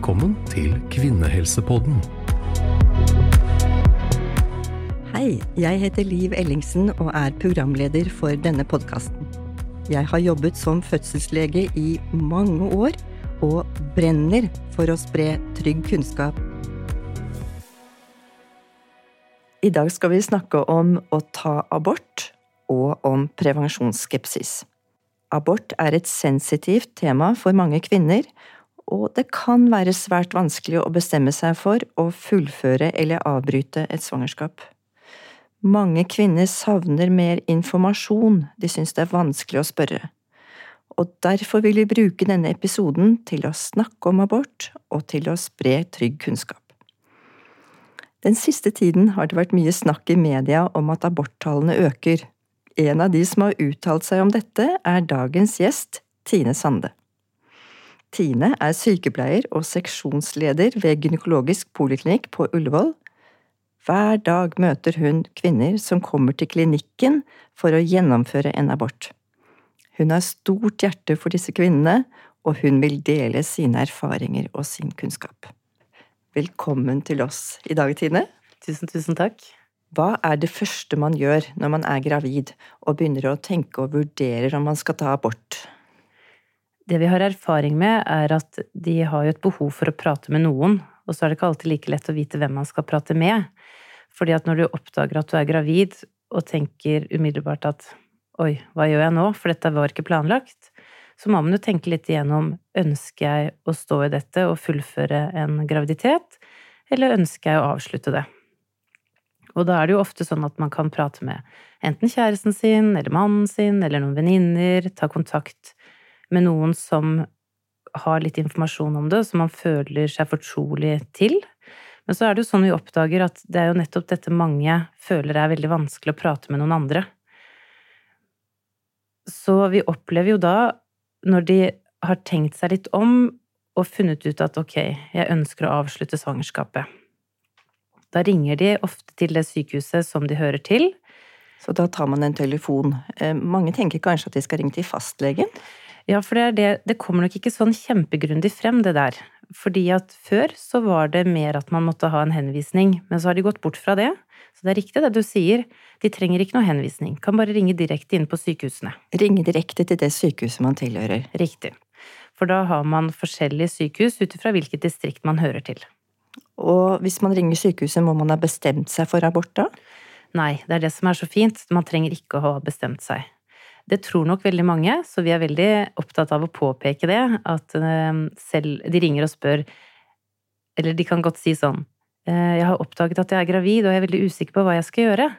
Velkommen til Kvinnehelsepodden. Hei, jeg heter Liv Ellingsen og er programleder for denne podkasten. Jeg har jobbet som fødselslege i mange år og brenner for å spre trygg kunnskap. I dag skal vi snakke om å ta abort og om prevensjonsskepsis. Abort er et sensitivt tema for mange kvinner, og det kan være svært vanskelig å bestemme seg for å fullføre eller avbryte et svangerskap. Mange kvinner savner mer informasjon, de syns det er vanskelig å spørre. Og derfor vil vi bruke denne episoden til å snakke om abort og til å spre trygg kunnskap. Den siste tiden har det vært mye snakk i media om at aborttallene øker, en av de som har uttalt seg om dette, er dagens gjest, Tine Sande. Tine er sykepleier og seksjonsleder ved gynekologisk poliklinikk på Ullevål. Hver dag møter hun kvinner som kommer til klinikken for å gjennomføre en abort. Hun har stort hjerte for disse kvinnene, og hun vil dele sine erfaringer og sin kunnskap. Velkommen til oss i dag, Tine. Tusen, tusen takk. Hva er det første man gjør når man er gravid og begynner å tenke og vurderer om man skal ta abort? Det vi har erfaring med, er at de har jo et behov for å prate med noen, og så er det ikke alltid like lett å vite hvem man skal prate med. Fordi at når du oppdager at du er gravid og tenker umiddelbart at oi, hva gjør jeg nå, for dette var ikke planlagt, så må man jo tenke litt igjennom ønsker jeg å stå i dette og fullføre en graviditet, eller ønsker jeg å avslutte det? Og da er det jo ofte sånn at man kan prate med enten kjæresten sin eller mannen sin eller noen venninner, ta kontakt med noen som har litt informasjon om det, som man føler seg fortrolig til. Men så er det jo sånn vi oppdager at det er jo nettopp dette mange føler er veldig vanskelig å prate med noen andre. Så vi opplever jo da, når de har tenkt seg litt om og funnet ut at ok, jeg ønsker å avslutte svangerskapet, da ringer de ofte til det sykehuset som de hører til. Så da tar man en telefon. Eh, mange tenker kanskje at de skal ringe til fastlegen? Ja, for det, er det, det kommer nok ikke sånn kjempegrundig frem, det der. Fordi at før så var det mer at man måtte ha en henvisning, men så har de gått bort fra det. Så det er riktig det du sier, de trenger ikke noe henvisning, kan bare ringe direkte inn på sykehusene. Ringe direkte til det sykehuset man tilhører. Riktig. For da har man forskjellige sykehus ut ifra hvilket distrikt man hører til. Og hvis man ringer sykehuset, må man ha bestemt seg for abort da? Nei, det er det som er så fint. Man trenger ikke å ha bestemt seg. Det tror nok veldig mange, så vi er veldig opptatt av å påpeke det. At eh, selv De ringer og spør, eller de kan godt si sånn eh, Jeg har oppdaget at jeg er gravid, og jeg er veldig usikker på hva jeg skal gjøre.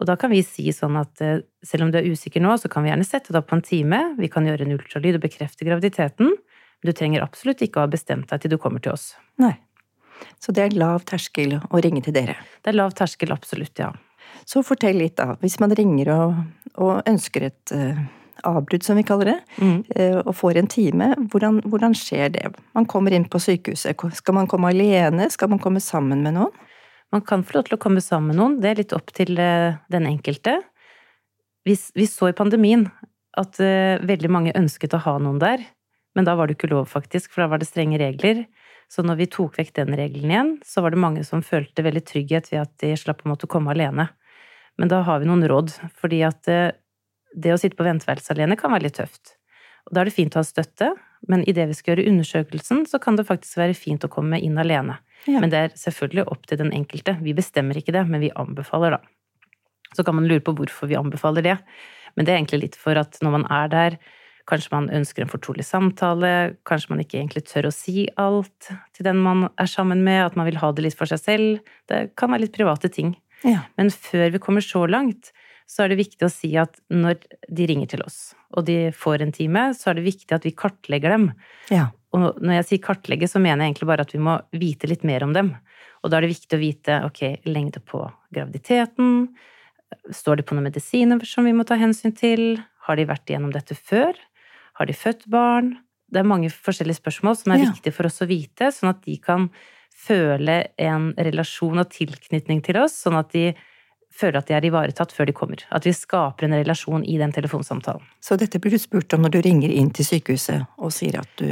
Og da kan vi si sånn at eh, selv om du er usikker nå, så kan vi gjerne sette deg opp på en time. Vi kan gjøre en ultralyd og bekrefte graviditeten. Men du trenger absolutt ikke å ha bestemt deg til du kommer til oss. Nei. Så det er lav terskel å ringe til dere? Det er lav terskel, absolutt, ja. Så fortell litt, da. Hvis man ringer og, og ønsker et uh, avbrudd, som vi kaller det, mm. uh, og får en time, hvordan, hvordan, skjer det? Man kommer inn på sykehuset. Skal man komme alene? Skal man komme sammen med noen? Man kan få lov til å komme sammen med noen. Det er litt opp til uh, den enkelte. Vi, vi, så i pandemien at veldig mange ønsket å ha noen der, men da var det ikke lov, faktisk, for da var det strenge regler. Så når vi tok vekk den regelen igjen, så var det mange som følte veldig trygghet ved at de slapp å måtte komme alene. Men da har vi noen råd, fordi at det, det å sitte på venteværelset alene kan være litt tøft. Og da er det fint å ha støtte, men idet vi skal gjøre undersøkelsen, så kan det faktisk være fint å komme inn alene. Ja. Men det er selvfølgelig opp til den enkelte. Vi bestemmer ikke det, men vi anbefaler, da. Så kan man lure på hvorfor vi anbefaler det. Men det er egentlig litt for at når man er der, Kanskje man ønsker en fortrolig samtale, kanskje man ikke egentlig tør å si alt til den man er sammen med, at man vil ha det litt for seg selv. Det kan være litt private ting. Ja. Men før vi kommer så langt, så er det viktig å si at når de ringer til oss, og de får en time, så er det viktig at vi kartlegger dem. Ja. Og når jeg sier kartlegge, så mener jeg egentlig bare at vi må vite litt mer om dem. Og da er det viktig å vite ok, lengde på graviditeten, står de på noen medisiner som vi må ta hensyn til, har de vært igjennom dette før? Har de født barn? Det er mange forskjellige spørsmål som er ja. viktige for oss å vite, sånn at de kan føle en relasjon og tilknytning til oss, sånn at de føler at de er ivaretatt før de kommer. At vi skaper en relasjon i den telefonsamtalen. Så dette blir du spurt om når du ringer inn til sykehuset og sier at du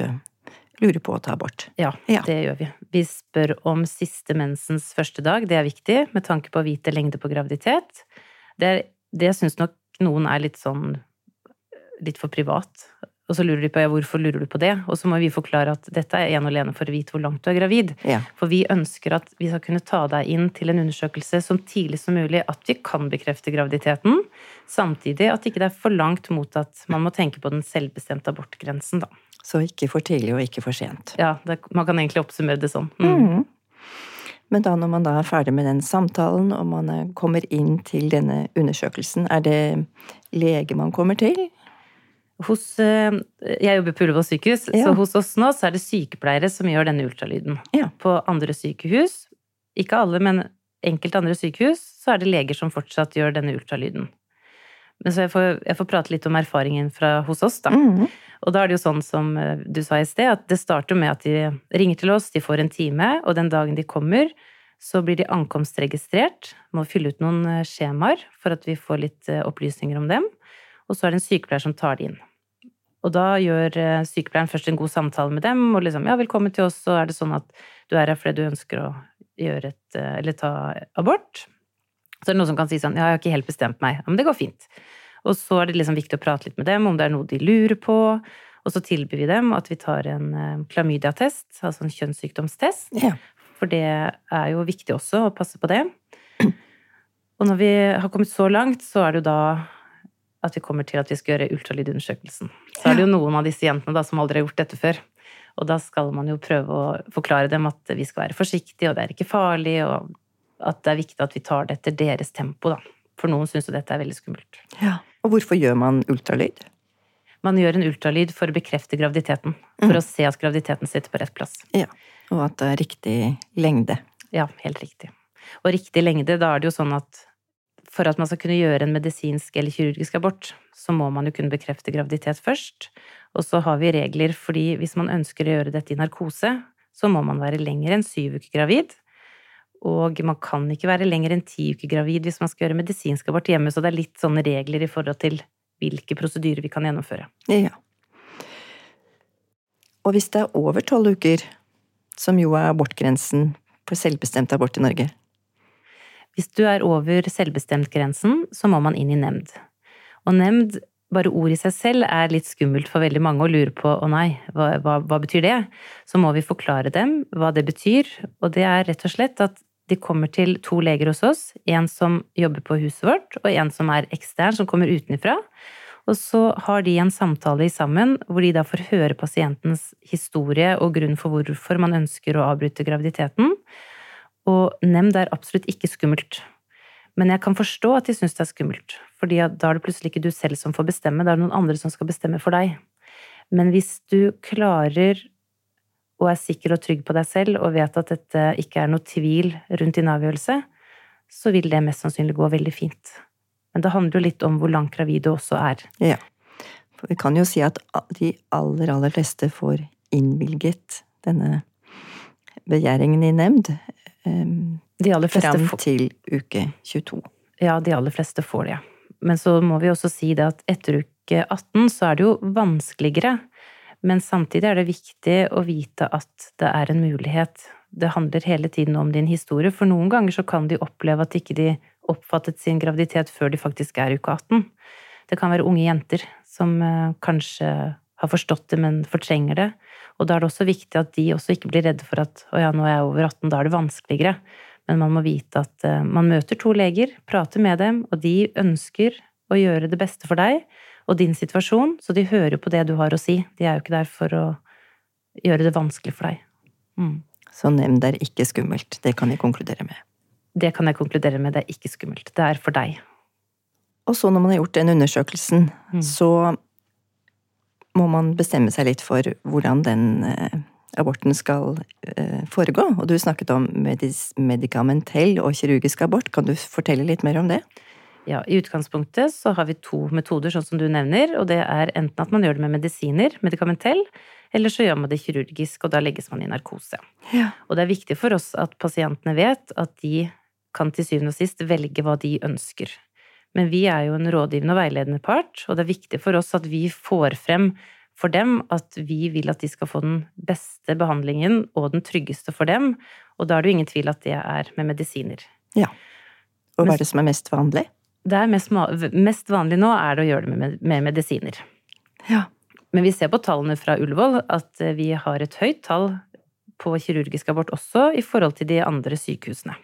lurer på å ta abort. Ja, Ja. det gjør vi. Vi spør om siste mensens første dag. Det er viktig med tanke på å vite lengde på graviditet. Det, er, det syns nok noen er litt sånn litt for privat. Og så lurer de på ja, hvorfor lurer du på det? Og så må vi forklare at dette er ene og alene for å vite hvor langt du er gravid. Ja. For vi ønsker at vi skal kunne ta deg inn til en undersøkelse så tidlig som mulig, at vi kan bekrefte graviditeten. Samtidig at ikke det er for langt mot at man må tenke på den selvbestemte abortgrensen, da. Så ikke for tidlig og ikke for sent. Ja, det, man kan egentlig oppsummere det sånn. Mm. Mm. Men da når man da er ferdig med den samtalen, og man kommer inn til denne undersøkelsen, er det lege man kommer til? Hos, eh, jeg jobber på Ullevål sykehus, Ja. så hos oss nå så er det sykepleiere som gjør denne ultralyden. Ja. På andre sykehus, ikke alle, men enkelte andre sykehus, så er det leger som fortsatt gjør denne ultralyden. Men så jeg får, jeg får prate litt om erfaringen fra hos oss, da. Mm. Og da er det jo sånn som eh, du sa i sted, at det starter med at de ringer til oss, de får en time, og den dagen de kommer, så blir de ankomstregistrert, må fylle ut noen eh, skjemaer for at vi får litt opplysninger om dem, og så er det en sykepleier som tar de inn. Og da gjør eh, sykepleieren først en god samtale med dem, og liksom ja, velkommen til oss, så er det sånn at du er her fordi du ønsker å gjøre et, eh, eller ta abort. Så er det noen som kan si sånn ja, jeg har ikke helt bestemt meg, ja, men det går fint. Og så er det liksom viktig å prate litt med dem om det er noe de lurer på. Og så tilbyr vi dem at vi tar en klamydiatest, klamydia-test, altså en kjønnssykdomstest. Ja. For det er jo viktig også å passe på det. Og når vi har kommet så langt, så er det jo da at vi kommer til at vi skal gjøre ultralydundersøkelsen. Så er det jo noen av disse jentene da som aldri har gjort dette før. Og da skal man jo prøve å forklare dem at vi skal være forsiktige, og det er ikke farlig, og at det er viktig at vi tar det etter deres tempo, da. For noen syns jo dette er veldig skummelt. ja. Og hvorfor gjør man ultralyd? Man gjør en ultralyd for å bekrefte graviditeten. For å se at graviditeten sitter på rett plass. Ja. Og at det er riktig lengde. Ja, helt riktig. Og riktig lengde, da er det jo sånn at for at man skal kunne gjøre en medisinsk eller kirurgisk abort, så må man jo kunne bekrefte graviditet først. Og så har vi regler, fordi hvis man ønsker å gjøre dette i narkose, så må man være lenger enn syv uker gravid. Og man kan ikke være lenger enn ti uker gravid hvis man skal gjøre medisinsk abort hjemme, så det er litt sånne regler i forhold til hvilke prosedyrer vi kan gjennomføre. Ja. Og hvis det er over tolv uker, som jo er abortgrensen for selvbestemt abort i Norge, Hvis du er over selvbestemt-grensen, så må man inn i nemnd. Og nemnd, bare ord i seg selv, er litt skummelt for veldig mange å lure på å nei, hva, hva, hva betyr det? Så må vi forklare dem hva det betyr, og det er rett og slett at de kommer til to leger hos oss, en som jobber på huset vårt, og en som er ekstern, som kommer utenfra. Og så har de en samtale sammen hvor de da får høre pasientens historie og grunn for hvorfor man ønsker å avbryte graviditeten. Og nemnd er absolutt ikke skummelt. Men jeg kan forstå at de syns det er skummelt, fordi da er det plutselig ikke du selv som får bestemme, da er det noen andre som skal bestemme for deg. Men hvis du klarer og er sikker og trygg på deg selv og vet at dette ikke er noe tvil rundt din avgjørelse, så vil det mest sannsynlig gå veldig fint. Men det handler jo litt om hvor langt gravid du også er. Ja. For vi kan jo si at de aller, aller fleste får innvilget denne begjæringen i nemnd De aller fleste fram til uke 22. Ja, de aller fleste får det. Men så må vi også si det at etter uke 18 så er det jo vanskeligere. Men samtidig er det viktig å vite at det er en mulighet. Det handler hele tiden om din historie, for noen ganger så kan de oppleve at ikke de oppfattet sin graviditet før de faktisk er uke 18. Det kan være unge jenter som eh, kanskje har forstått det, men fortrenger det. Og da er det også viktig at de også ikke blir redde for at å ja, nå er jeg over 18, da er det vanskeligere. Men man må vite at uh, man møter to leger, prater med dem, og de ønsker å gjøre det beste for deg og din situasjon, så de hører på det du har å si. De er jo ikke der for å gjøre det vanskelig for deg. Mm. Så nemnd er ikke skummelt. Det kan jeg konkludere med. Det kan jeg konkludere med, det er ikke skummelt. Det er for deg. Og så når man har gjort den undersøkelsen, Mm. så må man bestemme seg litt for hvordan den eh, aborten skal eh, foregå. Og du snakket om medikamentell og kirurgisk abort. Kan du fortelle litt mer om det? Ja, I utgangspunktet så har vi to metoder, sånn som du nevner, og det er enten at man gjør det med medisiner, medikamentell, eller så gjør man det kirurgisk, og da legges man i narkose. Ja. Og det er viktig for oss at pasientene vet at de kan til syvende og sist velge hva de ønsker. Men vi er jo en rådgivende og veiledende part, og det er viktig for oss at vi får frem for dem at vi vil at de skal få den beste behandlingen og den tryggeste for dem, og da er det jo ingen tvil at det er med medisiner. Ja. Og hva er det som er mest vanlig? Det er mest, mest vanlig nå er det å gjøre det med, med medisiner. Ja. Men vi ser på tallene fra Ullevål at vi har et høyt tall på kirurgisk abort også i forhold til de andre sykehusene.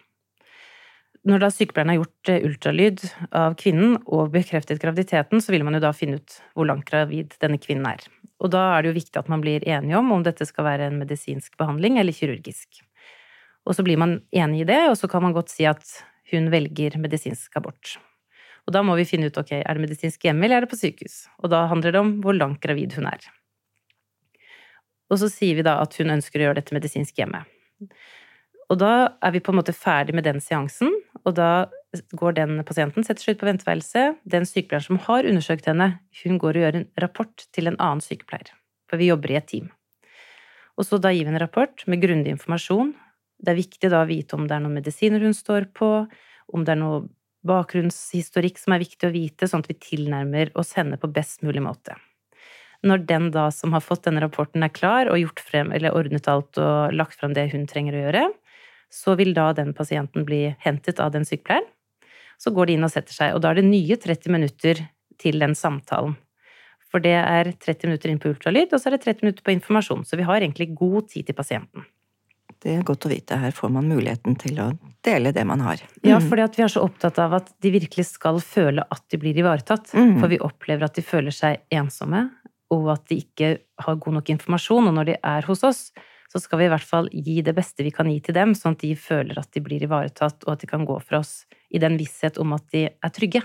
Når da sykepleieren har gjort eh, ultralyd av kvinnen og bekreftet graviditeten, så vil man jo da finne ut hvor langt gravid denne kvinnen er. Og da er det jo viktig at man blir enige om om dette skal være en medisinsk behandling eller kirurgisk. Og så blir man enig i det, og så kan man godt si at hun velger medisinsk abort. Og da må vi finne ut ok, er det medisinsk hjemme eller er det på sykehus. Og da handler det om hvor langt gravid hun er. Og så sier vi da at hun ønsker å gjøre dette medisinsk hjemme. Og da er vi på en måte ferdig med den seansen, og da går den pasienten, setter seg ut på venteværelset. Den sykepleieren som har undersøkt henne, hun går og gjør en rapport til en annen sykepleier. For vi jobber i et team. Og så da gir vi en rapport med grundig informasjon. Det er viktig da å vite om det er noen medisiner hun står på, om det er noe bakgrunnshistorikk som er viktig å vite, sånn at vi tilnærmer oss henne på best mulig måte. Når den da som har fått denne rapporten er klar og frem, ordnet alt og lagt frem det hun trenger å gjøre, så vil da den pasienten bli hentet av den sykepleieren. Så går de inn og setter seg, og da er det nye 30 minutter til den samtalen. For det er 30 minutter inn på ultralyd, og så er det 30 minutter på informasjon. Så vi har egentlig god tid til pasienten. Det er godt å vite. Her får man muligheten til å dele det man har. Mm. Ja, fordi vi er så opptatt av at de virkelig skal føle at de blir ivaretatt. Mm. For vi opplever at de føler seg ensomme, og at de ikke har god nok informasjon. Og når de er hos oss, så skal vi i hvert fall gi det beste vi kan gi til dem, sånn at de føler at de blir ivaretatt, og at de kan gå fra oss i den visshet om at de er trygge.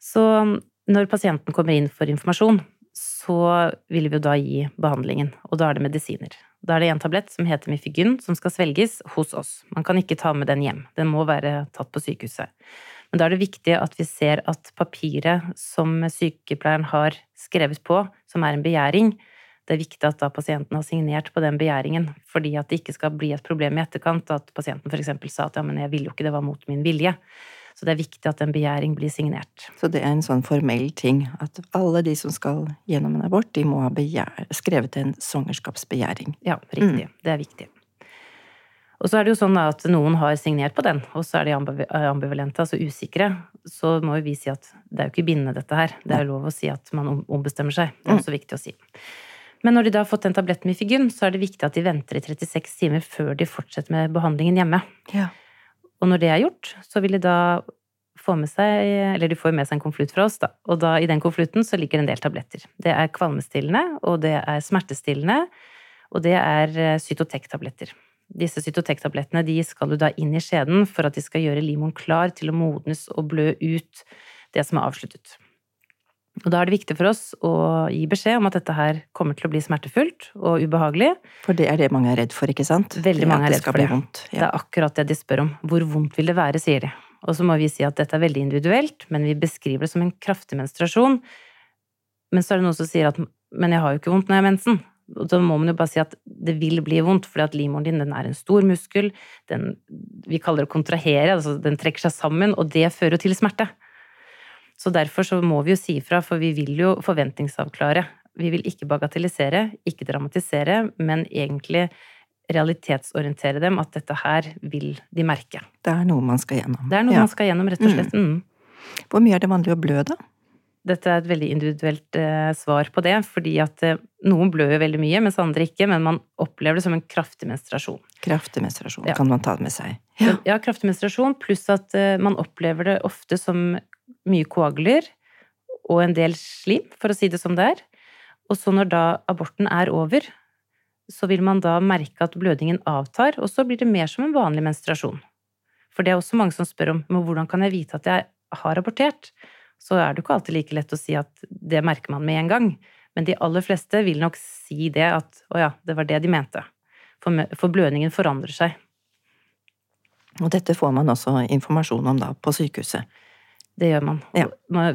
Så når pasienten kommer inn for informasjon, så vil vi jo da gi behandlingen, og da er det medisiner. Da er det en tablett som heter Mifigyn, som skal svelges hos oss. Man kan ikke ta med den hjem, den må være tatt på sykehuset. Men da er det viktig at vi ser at papiret som sykepleieren har skrevet på, som er en begjæring, det er viktig at da pasienten har signert på den begjæringen, fordi at det ikke skal bli et problem i etterkant at pasienten f.eks. sa at ja, men jeg ville jo ikke, det var mot min vilje. Så det er viktig at en begjæring blir signert. Så det er en sånn formell ting at alle de som skal gjennom en abort, de må ha begjær, skrevet en svangerskapsbegjæring. Ja, riktig. Mm. Det er viktig. Og så er det jo sånn at noen har signert på den, og så er de ambivalente, altså usikre. Så må jo vi si at det er jo ikke bindende, dette her. Det er jo lov å si at man ombestemmer seg. Det er mm. også viktig å si. Men når de da har fått den tabletten Mifigyn, så er det viktig at de venter i 36 timer før de fortsetter med behandlingen hjemme. Ja. Og når det er gjort, så vil de da få med seg Eller de får med seg en konvolutt fra oss, da. Og da i den konvolutten så ligger det en del tabletter. Det er kvalmestillende, og det er smertestillende, og det er eh, Cytotec-tabletter. Disse Cytotec-tablettene de skal du da inn i skjeden for at de skal gjøre limoen klar til å modnes og blø ut det som er avsluttet. Og da er det viktig for oss å gi beskjed om at dette her kommer til å bli smertefullt og ubehagelig. For det er det mange er redd for, ikke sant? Veldig mange er redd for det. Vondt, ja. Det er akkurat det de spør om. Hvor vondt vil det være, sier de. Og så må vi si at dette er veldig individuelt, men vi beskriver det som en kraftig menstruasjon. Men så er det noen som sier at men jeg har jo ikke vondt når jeg har mensen. Og da må man jo bare si at det vil bli vondt, fordi at livmoren din den er en stor muskel. Den, vi kaller det å kontrahere, altså den trekker seg sammen, og det fører jo til smerte. Så derfor så må vi jo si ifra, for vi vil jo forventningsavklare. Vi vil ikke bagatellisere, ikke dramatisere, men egentlig realitetsorientere dem at dette her vil de merke. Det er noe man skal gjennom. Det er noe ja. man skal gjennom, rett og slett. Mm. Mm. Hvor mye er det vanlig å blø, da? Dette er et veldig individuelt eh, svar på det, fordi at eh, noen blør veldig mye, mens andre ikke, men man opplever det som en kraftig menstruasjon. Kraftig menstruasjon ja. kan man ta med seg. Ja, ja kraftig menstruasjon, pluss at eh, man opplever det ofte som mye koagler og en del slim, for å si det som det er. Og så når da aborten er over, så vil man da merke at blødningen avtar, og så blir det mer som en vanlig menstruasjon. For det er også mange som spør om men hvordan kan jeg vite at jeg har abortert? Så er det jo ikke alltid like lett å si at det merker man med en gang. Men de aller fleste vil nok si det at å ja, det var det de mente. For, blødningen forandrer seg. Og dette får man også informasjon om da på sykehuset? Det gjør man. Ja.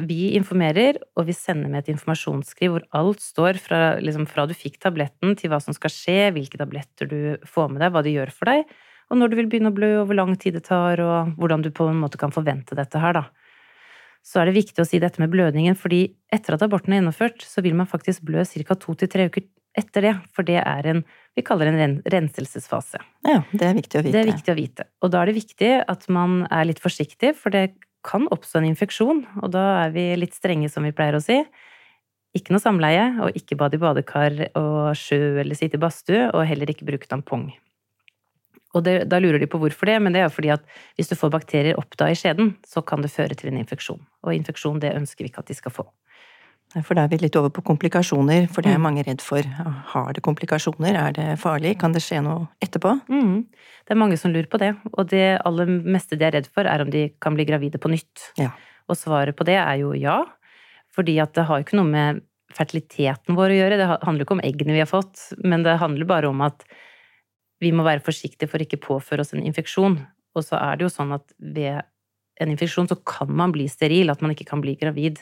Vi informerer, og vi sender med et informasjonsskriv hvor alt står fra, liksom, fra, du fikk tabletten til hva som skal skje, hvilke tabletter du får med deg, hva de gjør for deg, og når du vil begynne å blø, og hvor lang tid det tar, og hvordan du på en måte kan forvente dette her, da. så er det viktig å si dette med blødningen, fordi etter at aborten er gjennomført, så vil man faktisk blø ca. to til tre uker etter det, for det er en vi kaller det en renselsesfase. Ja, det er viktig å vite. Det er viktig å vite. Og da er det viktig at man er litt forsiktig, for det kan oppstå en infeksjon, og da er vi litt strenge, som vi pleier å si. Ikke noe samleie, og ikke bad i badekar og sjø eller sitte i badstue, og heller ikke bruke tampong. Og det, da lurer de på hvorfor det, men det er fordi at hvis du får bakterier opp da i skjeden, så kan det føre til en infeksjon. Og infeksjon, det ønsker vi ikke at de skal få. For da er vi litt over på komplikasjoner, for det er Mm. mange redd for. Har det komplikasjoner? Er det farlig? Kan det skje noe etterpå? Mm. Det er mange som lurer på det, og det aller meste de er redd for, er om de kan bli gravide på nytt. Ja. Og svaret på det er jo ja, fordi at det har jo ikke noe med fertiliteten vår å gjøre. Det handler jo ikke om eggene vi har fått, men det handler bare om at vi må være forsiktige for ikke påføre oss en infeksjon. Og så er det jo sånn at ved en infeksjon så kan man bli steril, at man ikke kan bli gravid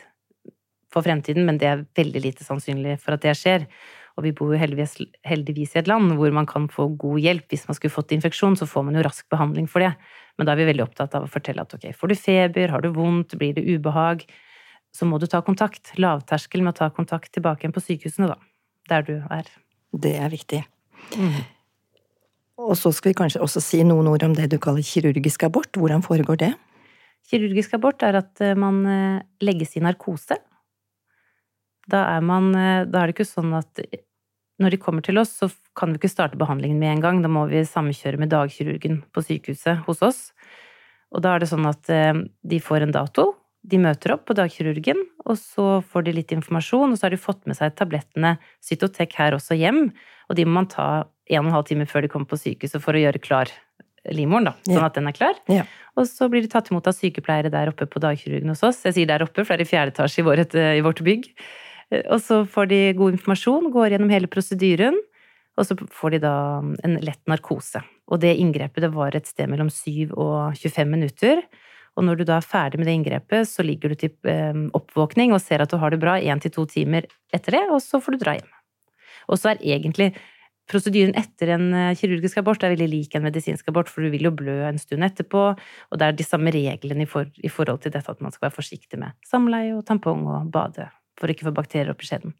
for fremtiden, men det er veldig lite sannsynlig for at det skjer. Og vi bor jo heldigvis, heldigvis i et land hvor man kan få god hjelp. Hvis man skulle fått infeksjon, så får man jo rask behandling for det. Men da er vi veldig opptatt av å fortelle at ok, får du feber, har du vondt, blir det ubehag, så må du ta kontakt. Lavterskel med å ta kontakt tilbake igjen på sykehusene, da. Der du er. Det er viktig. Og så skal vi kanskje også si noen ord om det du kaller kirurgisk abort. Hvordan foregår det? Kirurgisk abort er at eh, man eh, legges i narkose. Da er man eh, Da er det ikke sånn at når de kommer til oss, så kan vi ikke starte behandlingen med en gang. Da må vi samkjøre med dagkirurgen på sykehuset hos oss. Og da er det sånn at de får en dato, de møter opp på dagkirurgen, og så får de litt informasjon, og så har de fått med seg tablettene Cytotec her også hjem, og de må man ta en og en halv time før de kommer på sykehuset for å gjøre klar livmoren, da, sånn Ja. at den er klar. Ja. Og så blir de tatt imot av sykepleiere der oppe på dagkirurgen hos oss. Jeg sier der oppe, for det er i fjerde etasje i, vårt, i vårt bygg. Og så får de god informasjon, går gjennom hele prosedyren, og så får de da en lett narkose. Og det inngrepet det var et sted mellom 7 og 25 minutter. Og når du da er ferdig med det inngrepet, så ligger du til eh, oppvåkning og ser at du har det bra én til to timer etter det, og så får du dra hjem. Og så er egentlig prosedyren etter en eh, kirurgisk abort er veldig lik en medisinsk abort, for du vil jo blø en stund etterpå, og det er de samme reglene i forhold til dette at man skal være forsiktig med samleie og tampong og bade for å ikke få bakterier opp i skjeden.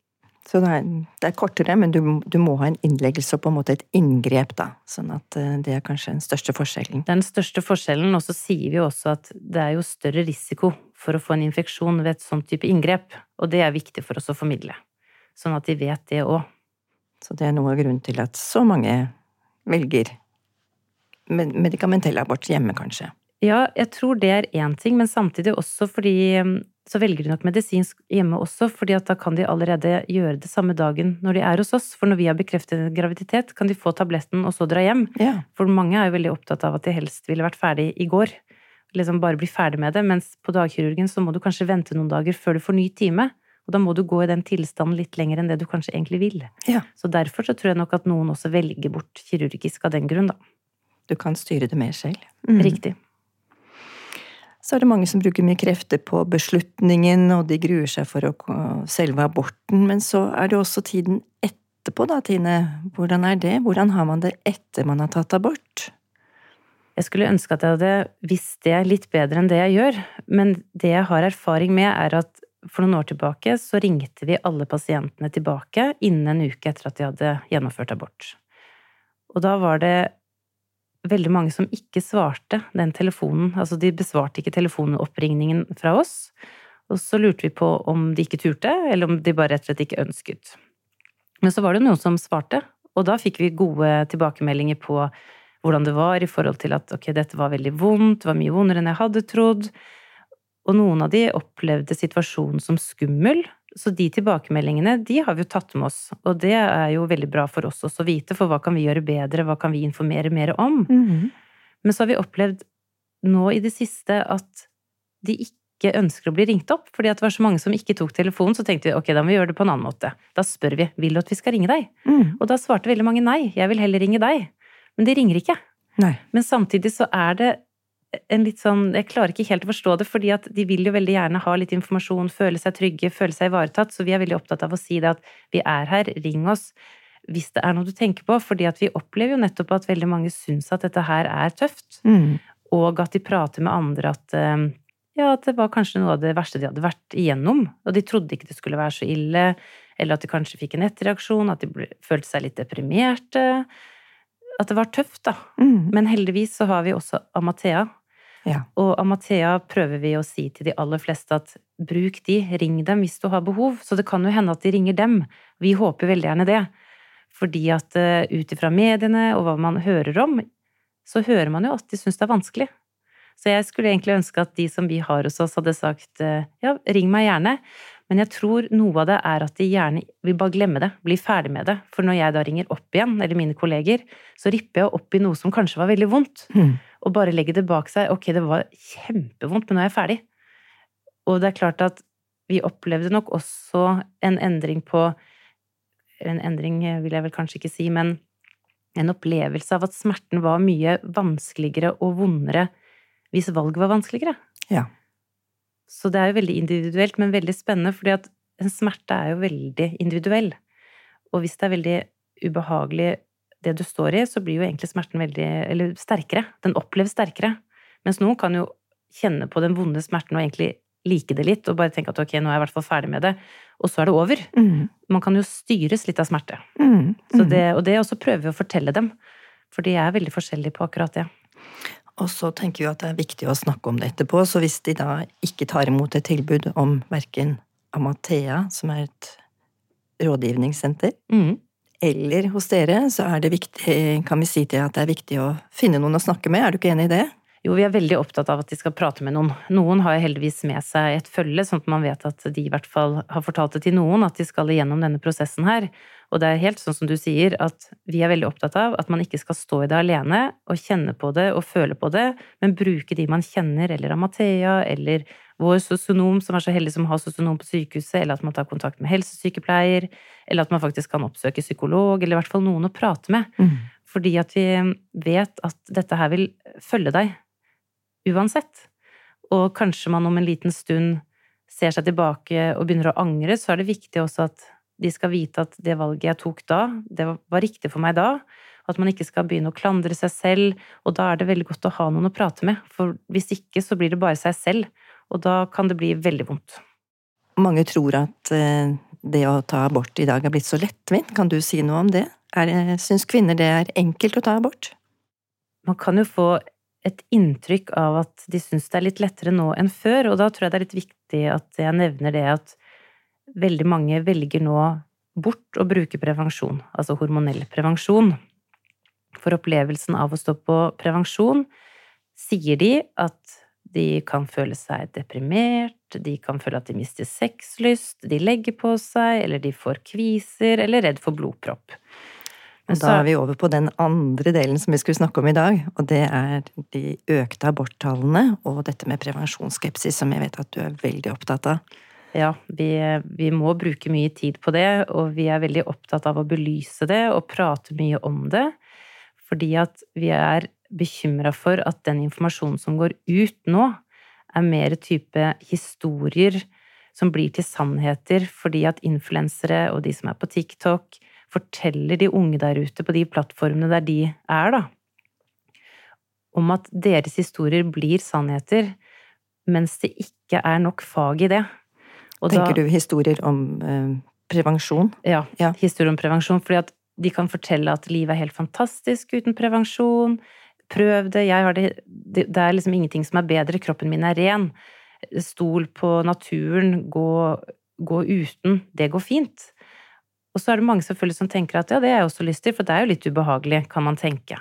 Så det er, det er kortere, men du, du må ha en innleggelse og på en måte et inngrep, da. Sånn at eh, det er kanskje den største forskjellen. Den største forskjellen, og så sier vi jo også at det er jo større risiko for å få en infeksjon ved et sånt type inngrep, og det er viktig for oss å formidle. Sånn at de vet det òg. Så det er noe av grunnen til at så mange velger med- medikamentell abort hjemme, kanskje. Ja, jeg tror det er én ting, men samtidig også fordi så velger de nok medisinsk hjemme også, fordi at da kan de allerede gjøre det samme dagen når de er hos oss. For når vi har bekreftet en graviditet, kan de få tabletten og så dra hjem. Ja. For mange er jo veldig opptatt av at de helst ville vært ferdig i går. Liksom bare bli ferdig med det. Mens på dagkirurgen så må du kanskje vente noen dager før du får ny time. Og da må du gå i den tilstanden litt lenger enn det du kanskje egentlig vil. ja. Så derfor så tror jeg nok at noen også velger bort kirurgisk av den grunn, da. Du kan styre det mer selv. Mm. Riktig. Så er det mange som bruker mye krefter på beslutningen, og de gruer seg for å, selve aborten. Men så er det også tiden etterpå, da, Tine. Hvordan er det? Hvordan har man det etter man har tatt abort? Jeg skulle ønske at jeg hadde visst det litt bedre enn det jeg gjør, men det jeg har erfaring med, er at for noen år tilbake så ringte vi alle pasientene tilbake innen en uke etter at de hadde gjennomført abort. Og da var det veldig mange som ikke svarte den telefonen, altså de besvarte ikke telefonoppringningen fra oss. Og så lurte vi på om de ikke turte, eller om de bare rett og slett ikke ønsket. Men så var det noen som svarte, og da fikk vi gode tilbakemeldinger på hvordan det var i forhold til at ok, dette var veldig vondt, det var mye vondere enn jeg hadde trodd. Og noen av de opplevde situasjonen som skummel, så de tilbakemeldingene de har vi jo tatt med oss. Og det er jo veldig bra for oss også å vite, for hva kan vi gjøre bedre, hva kan vi informere mer om? Men så har vi opplevd nå i det siste at de ikke ønsker å bli ringt opp, fordi at det var så mange som ikke tok telefonen, så tenkte vi ok, da må vi gjøre det på en annen måte. Da spør vi vil du at vi skal ringe deg? Mm. Og da svarte veldig mange nei, jeg vil heller ringe deg. Men de ringer ikke. Nei. Men samtidig så er det en litt sånn Jeg klarer ikke helt å forstå det, fordi at de vil jo veldig gjerne ha litt informasjon, føle seg trygge, føle seg ivaretatt, så vi er veldig opptatt av å si det at vi er her, ring oss hvis det er noe du tenker på, fordi at vi opplever jo nettopp at veldig mange syns at dette her er tøft, Mm. og at de prater med andre at eh, ja, at det var kanskje noe av det verste de hadde vært igjennom, og de trodde ikke det skulle være så ille, eller at de kanskje fikk en etterreaksjon, at de ble, følte seg litt deprimerte. At det var tøft, da. Mm. Men heldigvis så har vi også Amathea. Ja. Og Amathea prøver vi å si til de aller fleste at bruk de, ring dem hvis du har behov. Så det kan jo hende at de ringer dem. Vi håper veldig gjerne det. Fordi at uh, ut ifra mediene og hva man hører om, så hører man jo at de syns det er vanskelig. Så jeg skulle egentlig ønske at de som vi har hos oss, hadde sagt uh, ja, ring meg gjerne. Men jeg tror noe av det er at de gjerne vil bare glemme det, bli ferdig med det. For når jeg da ringer opp igjen, eller mine kolleger, så ripper jeg opp i noe som kanskje var veldig vondt. Mm. Og bare legger det bak seg. Ok, det var kjempevondt, men nå er jeg ferdig. Og det er klart at vi opplevde nok også en endring på En endring vil jeg vel kanskje ikke si, men en opplevelse av at smerten var mye vanskeligere og vondere hvis valget var vanskeligere. Ja. Så det er jo veldig individuelt, men veldig spennende, fordi at en smerte er jo veldig individuell. Og hvis det er veldig ubehagelig det du står i, så blir jo egentlig smerten veldig Eller sterkere. Den oppleves sterkere. Mens noen kan jo kjenne på den vonde smerten og egentlig like det litt, og bare tenke at ok, nå er jeg i hvert fall ferdig med det, og så er det over. Mm. Man kan jo styres litt av smerte. Mm. Så det, og det også prøver vi å fortelle dem. For de er veldig forskjellige på akkurat det. Og så tenker vi at det er viktig å snakke om det etterpå, så hvis de da ikke tar imot et tilbud om verken Amathea, som er et rådgivningssenter, Mm. eller hos dere, så er det viktig, kan vi si til at det er viktig å finne noen å snakke med. Er du ikke enig i det? Jo, vi er veldig opptatt av at de skal prate med noen. Noen har heldigvis med seg et følge, sånn at man vet at de i hvert fall har fortalt det til noen, at de skal igjennom denne prosessen her. Og det er helt sånn som du sier, at vi er veldig opptatt av at man ikke skal stå i det alene og kjenne på det og føle på det, men bruke de man kjenner, eller Amathea, eller vår sosionom som er så heldig som har sosionom på sykehuset, eller at man tar kontakt med helsesykepleier, eller at man faktisk kan oppsøke psykolog, eller i hvert fall noen å prate med. Fordi at vi vet at dette her vil følge deg uansett. Og kanskje man om en liten stund ser seg tilbake og begynner å angre, så er det viktig også at de skal vite at det valget jeg tok da, det var riktig for meg da. At man ikke skal begynne å klandre seg selv, og da er det veldig godt å ha noen å prate med. For hvis ikke, så blir det bare seg selv, og da kan det bli veldig vondt. Mange tror at eh, det å ta abort i dag er blitt så lettvint. Kan du si noe om det? Det Syns kvinner det er enkelt å ta abort? Man kan jo få et inntrykk av at de syns det er litt lettere nå enn før, og da tror jeg det er litt viktig at jeg nevner det at veldig mange velger nå bort å bruke prevensjon, altså hormonell prevensjon. For opplevelsen av å stå på prevensjon sier de at de kan føle seg deprimert, de kan føle at de mister sexlyst, de legger på seg, eller de får kviser, eller redd for blodpropp. Og da er vi over på den andre delen som vi skulle snakke om i dag, og det er de økte aborttallene og dette med prevensjonsskepsis, som jeg vet at du er veldig opptatt av. Ja, vi, vi, må bruke mye tid på det, og vi er veldig opptatt av å belyse det og prate mye om det. Fordi at vi er bekymra for at den informasjonen som går ut nå, er mer type historier som blir til sannheter fordi at influensere og de som er på TikTok, forteller de unge der ute på de plattformene der de er, da, om at deres historier blir sannheter, mens det ikke er nok fag i det. Og Tenker da, du historier om eh, prevensjon? Ja, ja, historier om prevensjon. fordi at de kan fortelle at livet er helt fantastisk uten prevensjon. Prøv det. Jeg har det Det er liksom ingenting som er bedre. Kroppen min er ren. Stol på naturen. Gå, gå uten. Det går fint. Og så er det mange selvfølgelig som tenker at ja, det har jeg også lyst til, for det er jo litt ubehagelig, kan man tenke.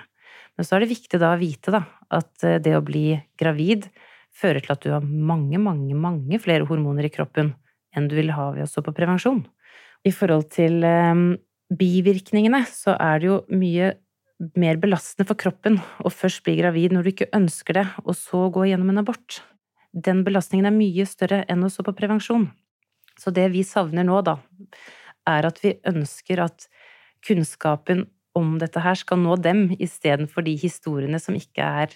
Men så er det viktig da å vite da, at det å bli gravid fører til at du har mange, mange, mange flere hormoner i kroppen enn du vil ha ved å stå på prevensjon. I forhold til eh, bivirkningene så er det jo mye mer belastende for kroppen å først bli gravid når du ikke ønsker det, og så gå gjennom en abort. Den belastningen er mye større enn å stå på prevensjon. Så det vi savner nå, da, er at vi ønsker at kunnskapen om dette her skal nå dem, istedenfor de historiene som ikke er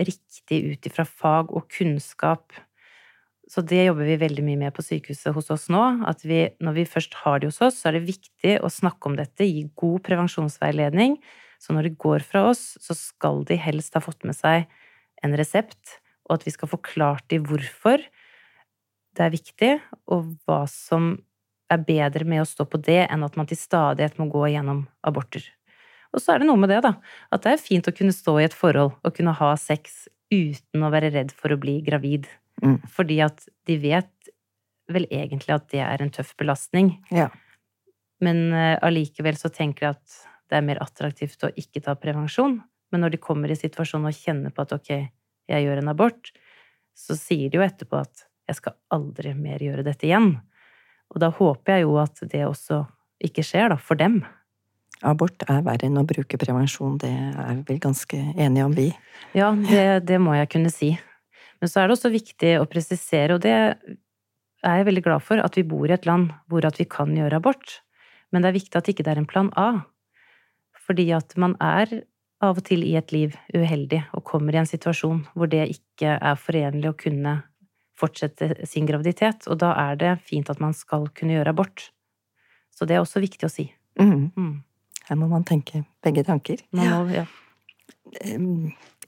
riktig ut ifra fag og kunnskap. Så det jobber vi veldig mye med på sykehuset hos oss nå. At vi, når vi først har det hos oss, så er det viktig å snakke om dette, gi god prevensjonsveiledning. Så når de går fra oss, så skal de helst ha fått med seg en resept og at vi skal forklare dem hvorfor det er viktig, og hva som er bedre med å stå på det enn at man til stadighet må gå gjennom aborter. Og så er det noe med det, da, at det er fint å kunne stå i et forhold og kunne ha sex uten å være redd for å bli gravid. Mm. Fordi at de vet vel egentlig at det er en tøff belastning. Ja. Men allikevel uh, så tenker jeg at det er mer attraktivt å ikke ta prevensjon. Men når de kommer i situasjonen og kjenner på at ok, jeg gjør en abort, så sier de jo etterpå at jeg skal aldri mer gjøre dette igjen. Og da håper jeg jo at det også ikke skjer, da, for dem. Abort er verre enn å bruke prevensjon, det er vi vel ganske enige om, vi. Ja, det, det må jeg kunne si. Men så er det også viktig å presisere, og det er jeg veldig glad for, at vi bor i et land hvor at vi kan gjøre abort. Men det er viktig at ikke det er en plan A. Fordi at man er av og til i et liv uheldig og kommer i en situasjon hvor det ikke er forenlig å kunne fortsette sin graviditet, og da er det fint at man skal kunne gjøre abort. Så det er også viktig å si. Mm. Mm. Her må man tenke begge tanker. Man må, ja.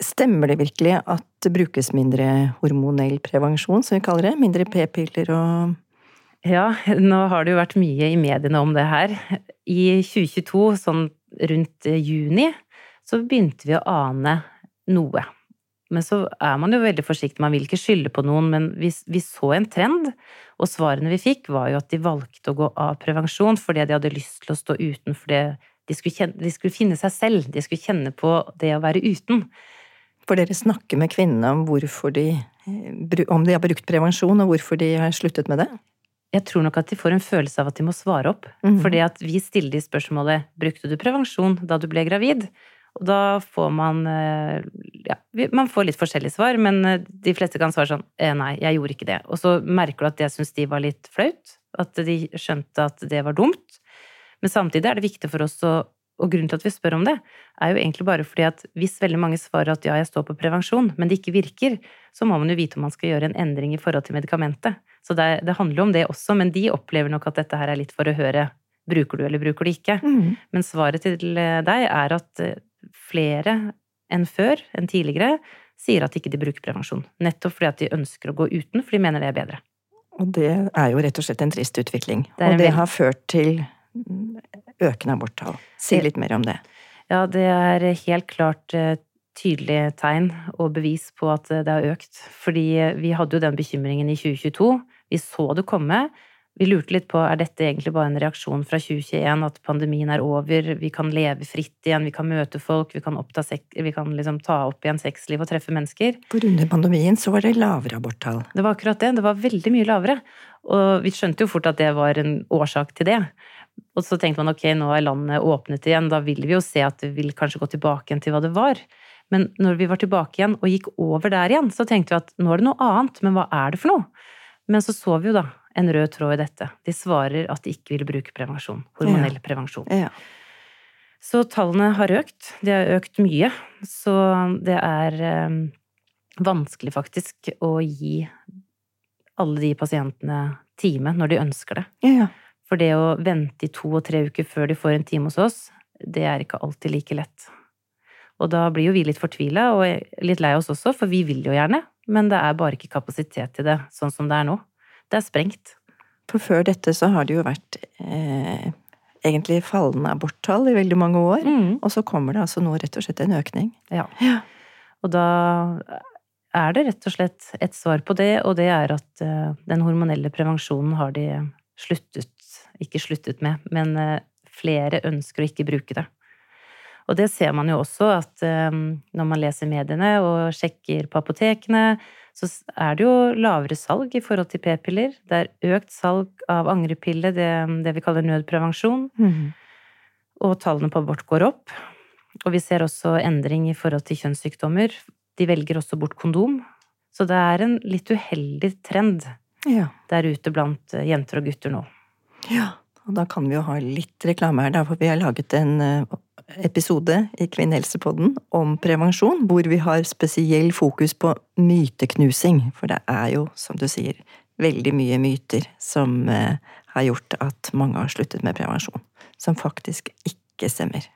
Stemmer det virkelig at det brukes mindre hormonell prevensjon, som vi kaller det? Mindre p-piller og Ja, nå har det jo vært mye i mediene om det her. I 2022, sånn rundt juni, så begynte vi å ane noe. Men så er man jo veldig forsiktig, man vil ikke skylde på noen, men vi, vi så en trend, og svarene vi fikk var jo at de valgte å gå av prevensjon fordi de hadde lyst til å stå uten, fordi de skulle, kjenne, de skulle finne seg selv, de skulle kjenne på det å være uten. For dere snakker med kvinnene om hvorfor de om de har brukt prevensjon, og hvorfor de har sluttet med det? Jeg tror nok at de får en følelse av at de må svare opp. Mm. Fordi at vi stiller de spørsmålet brukte du prevensjon da du ble gravid? Og da får man eh, ja, man får litt forskjellige svar, men eh, de fleste kan svare sånn eh, nei, jeg gjorde ikke det. Og så merker du at det syns de var litt flaut. At de skjønte at det var dumt. Men samtidig er det viktig for oss å og grunnen til at vi spør om det, er jo egentlig bare fordi at hvis veldig mange svarer at ja, jeg står på prevensjon, men det ikke virker, så må man jo vite om man skal gjøre en endring i forhold til medikamentet. Så det, det handler jo om det også, men de opplever nok at dette her er litt for å høre bruker du eller bruker du ikke. Mm. Men svaret til deg er at flere enn før, enn tidligere, sier at ikke de bruker prevensjon. Nettopp fordi at de ønsker å gå uten, for de mener det er bedre. Og det er jo rett og slett en trist utvikling. Det og det har ført til økende aborttall. Si litt mer om det. Ja, det er helt klart tydelige tydelig tegn og bevis på at eh, det har økt. Fordi eh, vi hadde jo den bekymringen i 2022. Vi så det komme. Vi lurte litt på er dette egentlig bare en reaksjon fra 2021, at pandemien er over, vi kan leve fritt igjen, vi kan møte folk, vi kan, vi kan liksom ta opp igjen sexliv og treffe mennesker. For under pandemien så var det lavere aborttall. Det var akkurat det. Det var veldig mye lavere. Og vi skjønte jo fort at det var en årsak til det. Og så tenkte man ok, nå er landet åpnet igjen, da vil vi jo se at det vil kanskje gå tilbake igjen til hva det var. Men når vi var tilbake igjen og gikk over der igjen, så tenkte vi at nå er det noe annet, men hva er det for noe? Men så så vi jo da en rød tråd i dette. De svarer at de ikke vil bruke prevensjon. Hormonell prevensjon. Ja. Så tallene har økt. De har økt mye. Så det er eh, vanskelig faktisk å gi alle de pasientene time når de ønsker det. Ja, ja. For det å vente i to og tre uker før de får en time hos oss, det er ikke alltid like lett. Og da blir jo vi litt fortvila og litt lei oss også, for vi vil jo gjerne, men det er bare ikke kapasitet til det sånn som det er nå. Det er sprengt. For før dette så har det jo vært eh, egentlig fallende aborttall i veldig mange år. Og så kommer det altså nå rett og slett en økning. Ja. Ja. Og da er det rett og slett et svar på det, og det er at eh, den hormonelle prevensjonen har de sluttet Ikke sluttet med, men eh, flere ønsker å ikke bruke det. Og det ser man jo også at eh, når man leser mediene og sjekker på apotekene, så er det jo lavere salg i forhold til p-piller. Det er økt salg av angrepille, det, det vi kaller nødprevensjon. Og tallene på abort går opp. Og vi ser også endring i forhold til kjønnssykdommer. De velger også bort kondom. Så det er en litt uheldig trend Ja. der ute blant eh, jenter og gutter nå. ja. Og da kan vi jo ha litt reklame her, for vi har laget en eh, episode i Kvinnehelsepodden om prevensjon, hvor vi har spesiell fokus på myteknusing. For det er jo, som du sier, veldig mye myter som eh, har gjort at mange har sluttet med prevensjon. Som faktisk ikke stemmer.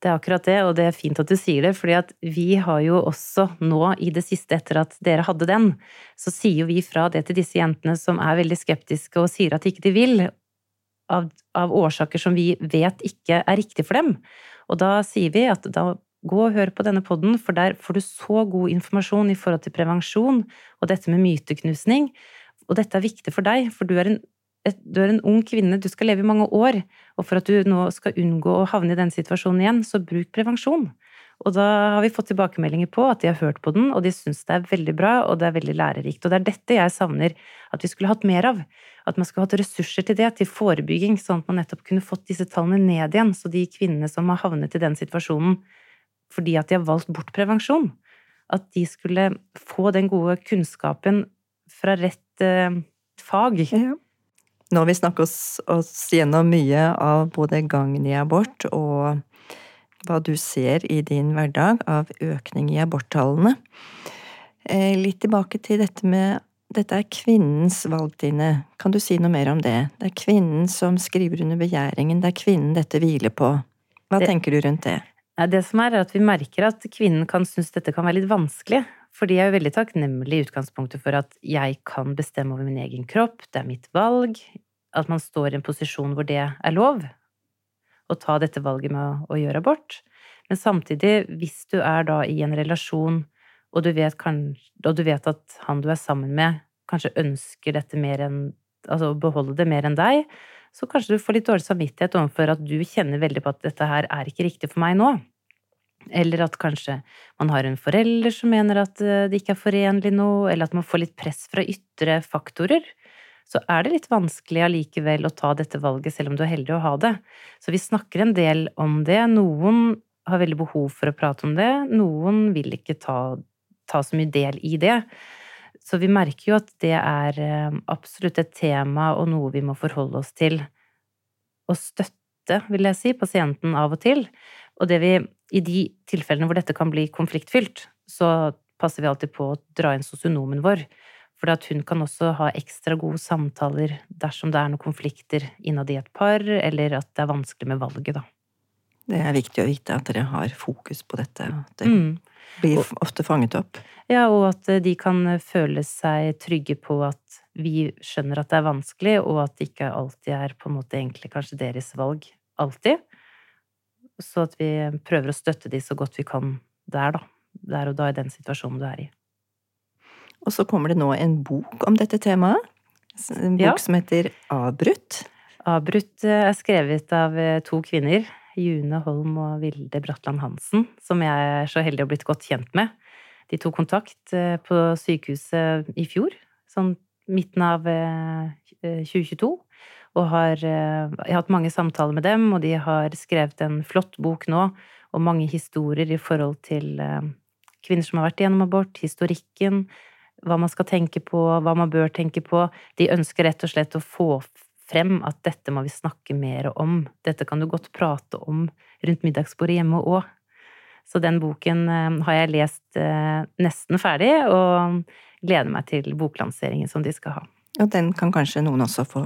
Det er akkurat det, og det er fint at du sier det, fordi at vi har jo også nå i det siste, etter at dere hadde den, så sier vi fra det til disse jentene som er veldig skeptiske og sier at ikke de vil, av, av årsaker som vi vet ikke er riktig for dem. Og da sier vi at da gå og hør på denne poden, for der får du så god informasjon i forhold til prevensjon og dette med myteknusning. Og dette er viktig for deg, for du er en du er en ung kvinne, du skal leve i mange år, og for at du nå skal unngå å havne i den situasjonen igjen, så bruk prevensjon. Og da har vi fått tilbakemeldinger på at de har hørt på den, og de syns det er veldig bra, og det er veldig lærerikt. Og det er dette jeg savner at vi skulle hatt mer av. At man skulle hatt ressurser til det, til forebygging, sånn at man nettopp kunne fått disse tallene ned igjen, så de kvinnene som har havnet i den situasjonen fordi at de har valgt bort prevensjon, at de skulle få den gode kunnskapen fra rett eh, fag. Ja. Nå har vi snakket oss, oss, gjennom mye av både gangen i abort og hva du ser i din hverdag av økning i aborttallene. Eh, litt tilbake til dette med dette er kvinnens valg, Tine. Kan du si noe mer om det? Det er kvinnen som skriver under begjæringen, det er kvinnen dette hviler på. Hva det, tenker du rundt det? Det som er, er at vi merker at kvinnen kan synes dette kan være litt vanskelig. For de er veldig takknemlige i utgangspunktet for at jeg kan bestemme over min egen kropp, det er mitt valg, at man står i en posisjon hvor det er lov å ta dette valget med å, gjøre abort. Men samtidig, hvis du er da i en relasjon, og du vet, og du vet at han du er sammen med, kanskje ønsker dette mer enn Altså beholde det mer enn deg, så kanskje du får litt dårlig samvittighet overfor at du kjenner veldig på at dette her er ikke riktig for meg nå. Eller at kanskje man har en forelder som mener at eh, det ikke er forenlig nå, eller at man får litt press fra ytre faktorer så er det litt vanskelig allikevel å ta dette valget, selv om du er heldig å ha det. Så vi snakker en del om det. Noen har veldig behov for å prate om det, noen vil ikke ta, ta så mye del i det. Så vi merker jo at det er eh, absolutt et tema og noe vi må forholde oss til. Og støtte, vil jeg si, pasienten av og til. Og vi, i de tilfellene hvor dette kan bli konfliktfylt, så passer vi alltid på å dra inn sosionomen vår for at hun kan også ha ekstra gode samtaler dersom det er noen konflikter innad i et par, eller at det er vanskelig med valget, da. Det er viktig å vite at dere har fokus på dette, at det mm. blir ofte fanget opp. Ja, og at eh, de kan føle seg trygge på at vi skjønner at det er vanskelig, og at det ikke alltid er på en måte egentlig kanskje deres valg. Alltid. Så at vi prøver å støtte de så godt vi kan der, da. Der og da i den situasjonen du er i. Og så kommer det nå en bok om dette temaet. En bok ja. som heter Avbrutt. Avbrutt eh, er skrevet av eh, to kvinner. June Holm og Vilde Bratland Hansen, som jeg er så heldig å ha blitt godt kjent med. De tok kontakt eh, på sykehuset i fjor, sånn midten av 2022. Og har, jeg har hatt mange samtaler med dem, og de har skrevet en flott bok nå og mange historier i forhold til kvinner som har vært igjennom abort, historikken, hva man skal tenke på, hva man bør tenke på. De ønsker rett og slett å få frem at dette må vi snakke mer om. Dette kan du godt prate om rundt middagsbordet hjemme òg. Så den boken eh, har jeg lest eh, nesten ferdig, og gleder meg til boklanseringen som de skal ha. Og den kan kanskje noen også få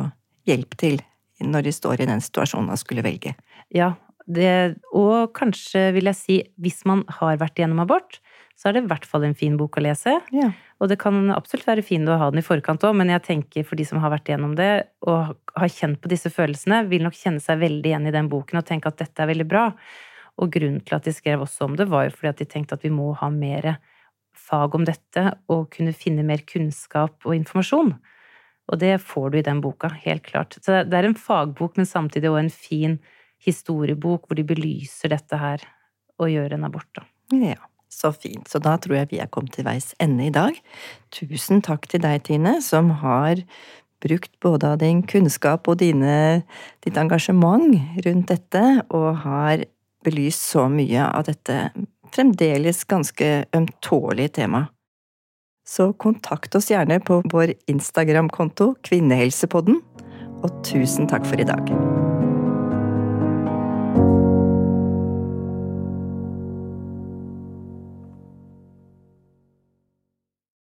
hjelp til når de står i den situasjonen og skulle velge? Ja, det, og kanskje vil jeg si, hvis man har vært gjennom abort, så er det i hvert fall en fin bok å lese. Ja. Og det kan absolutt være fint å ha den i forkant òg, men jeg tenker for de som har vært igjennom det og har kjent på disse følelsene, vil nok kjenne seg veldig igjen i den boken og tenke at dette er veldig bra. Og grunnen til at de skrev også om det, var jo fordi at de tenkte at vi må ha mer fag om dette og kunne finne mer kunnskap og informasjon. Og det får du i den boka, helt klart. Så det er en fagbok, men samtidig òg en fin historiebok hvor de belyser dette her og gjør en abort, da. Ja. Så fint. Så da tror jeg vi er kommet til veis ende i dag. Tusen takk til deg, Tine, som har brukt både av din kunnskap og dine, ditt engasjement rundt dette, og har belyst så mye av dette fremdeles ganske ømtålige temaet. Så kontakt oss gjerne på vår Instagram-konto Kvinnehelsepodden, og tusen takk for i dag.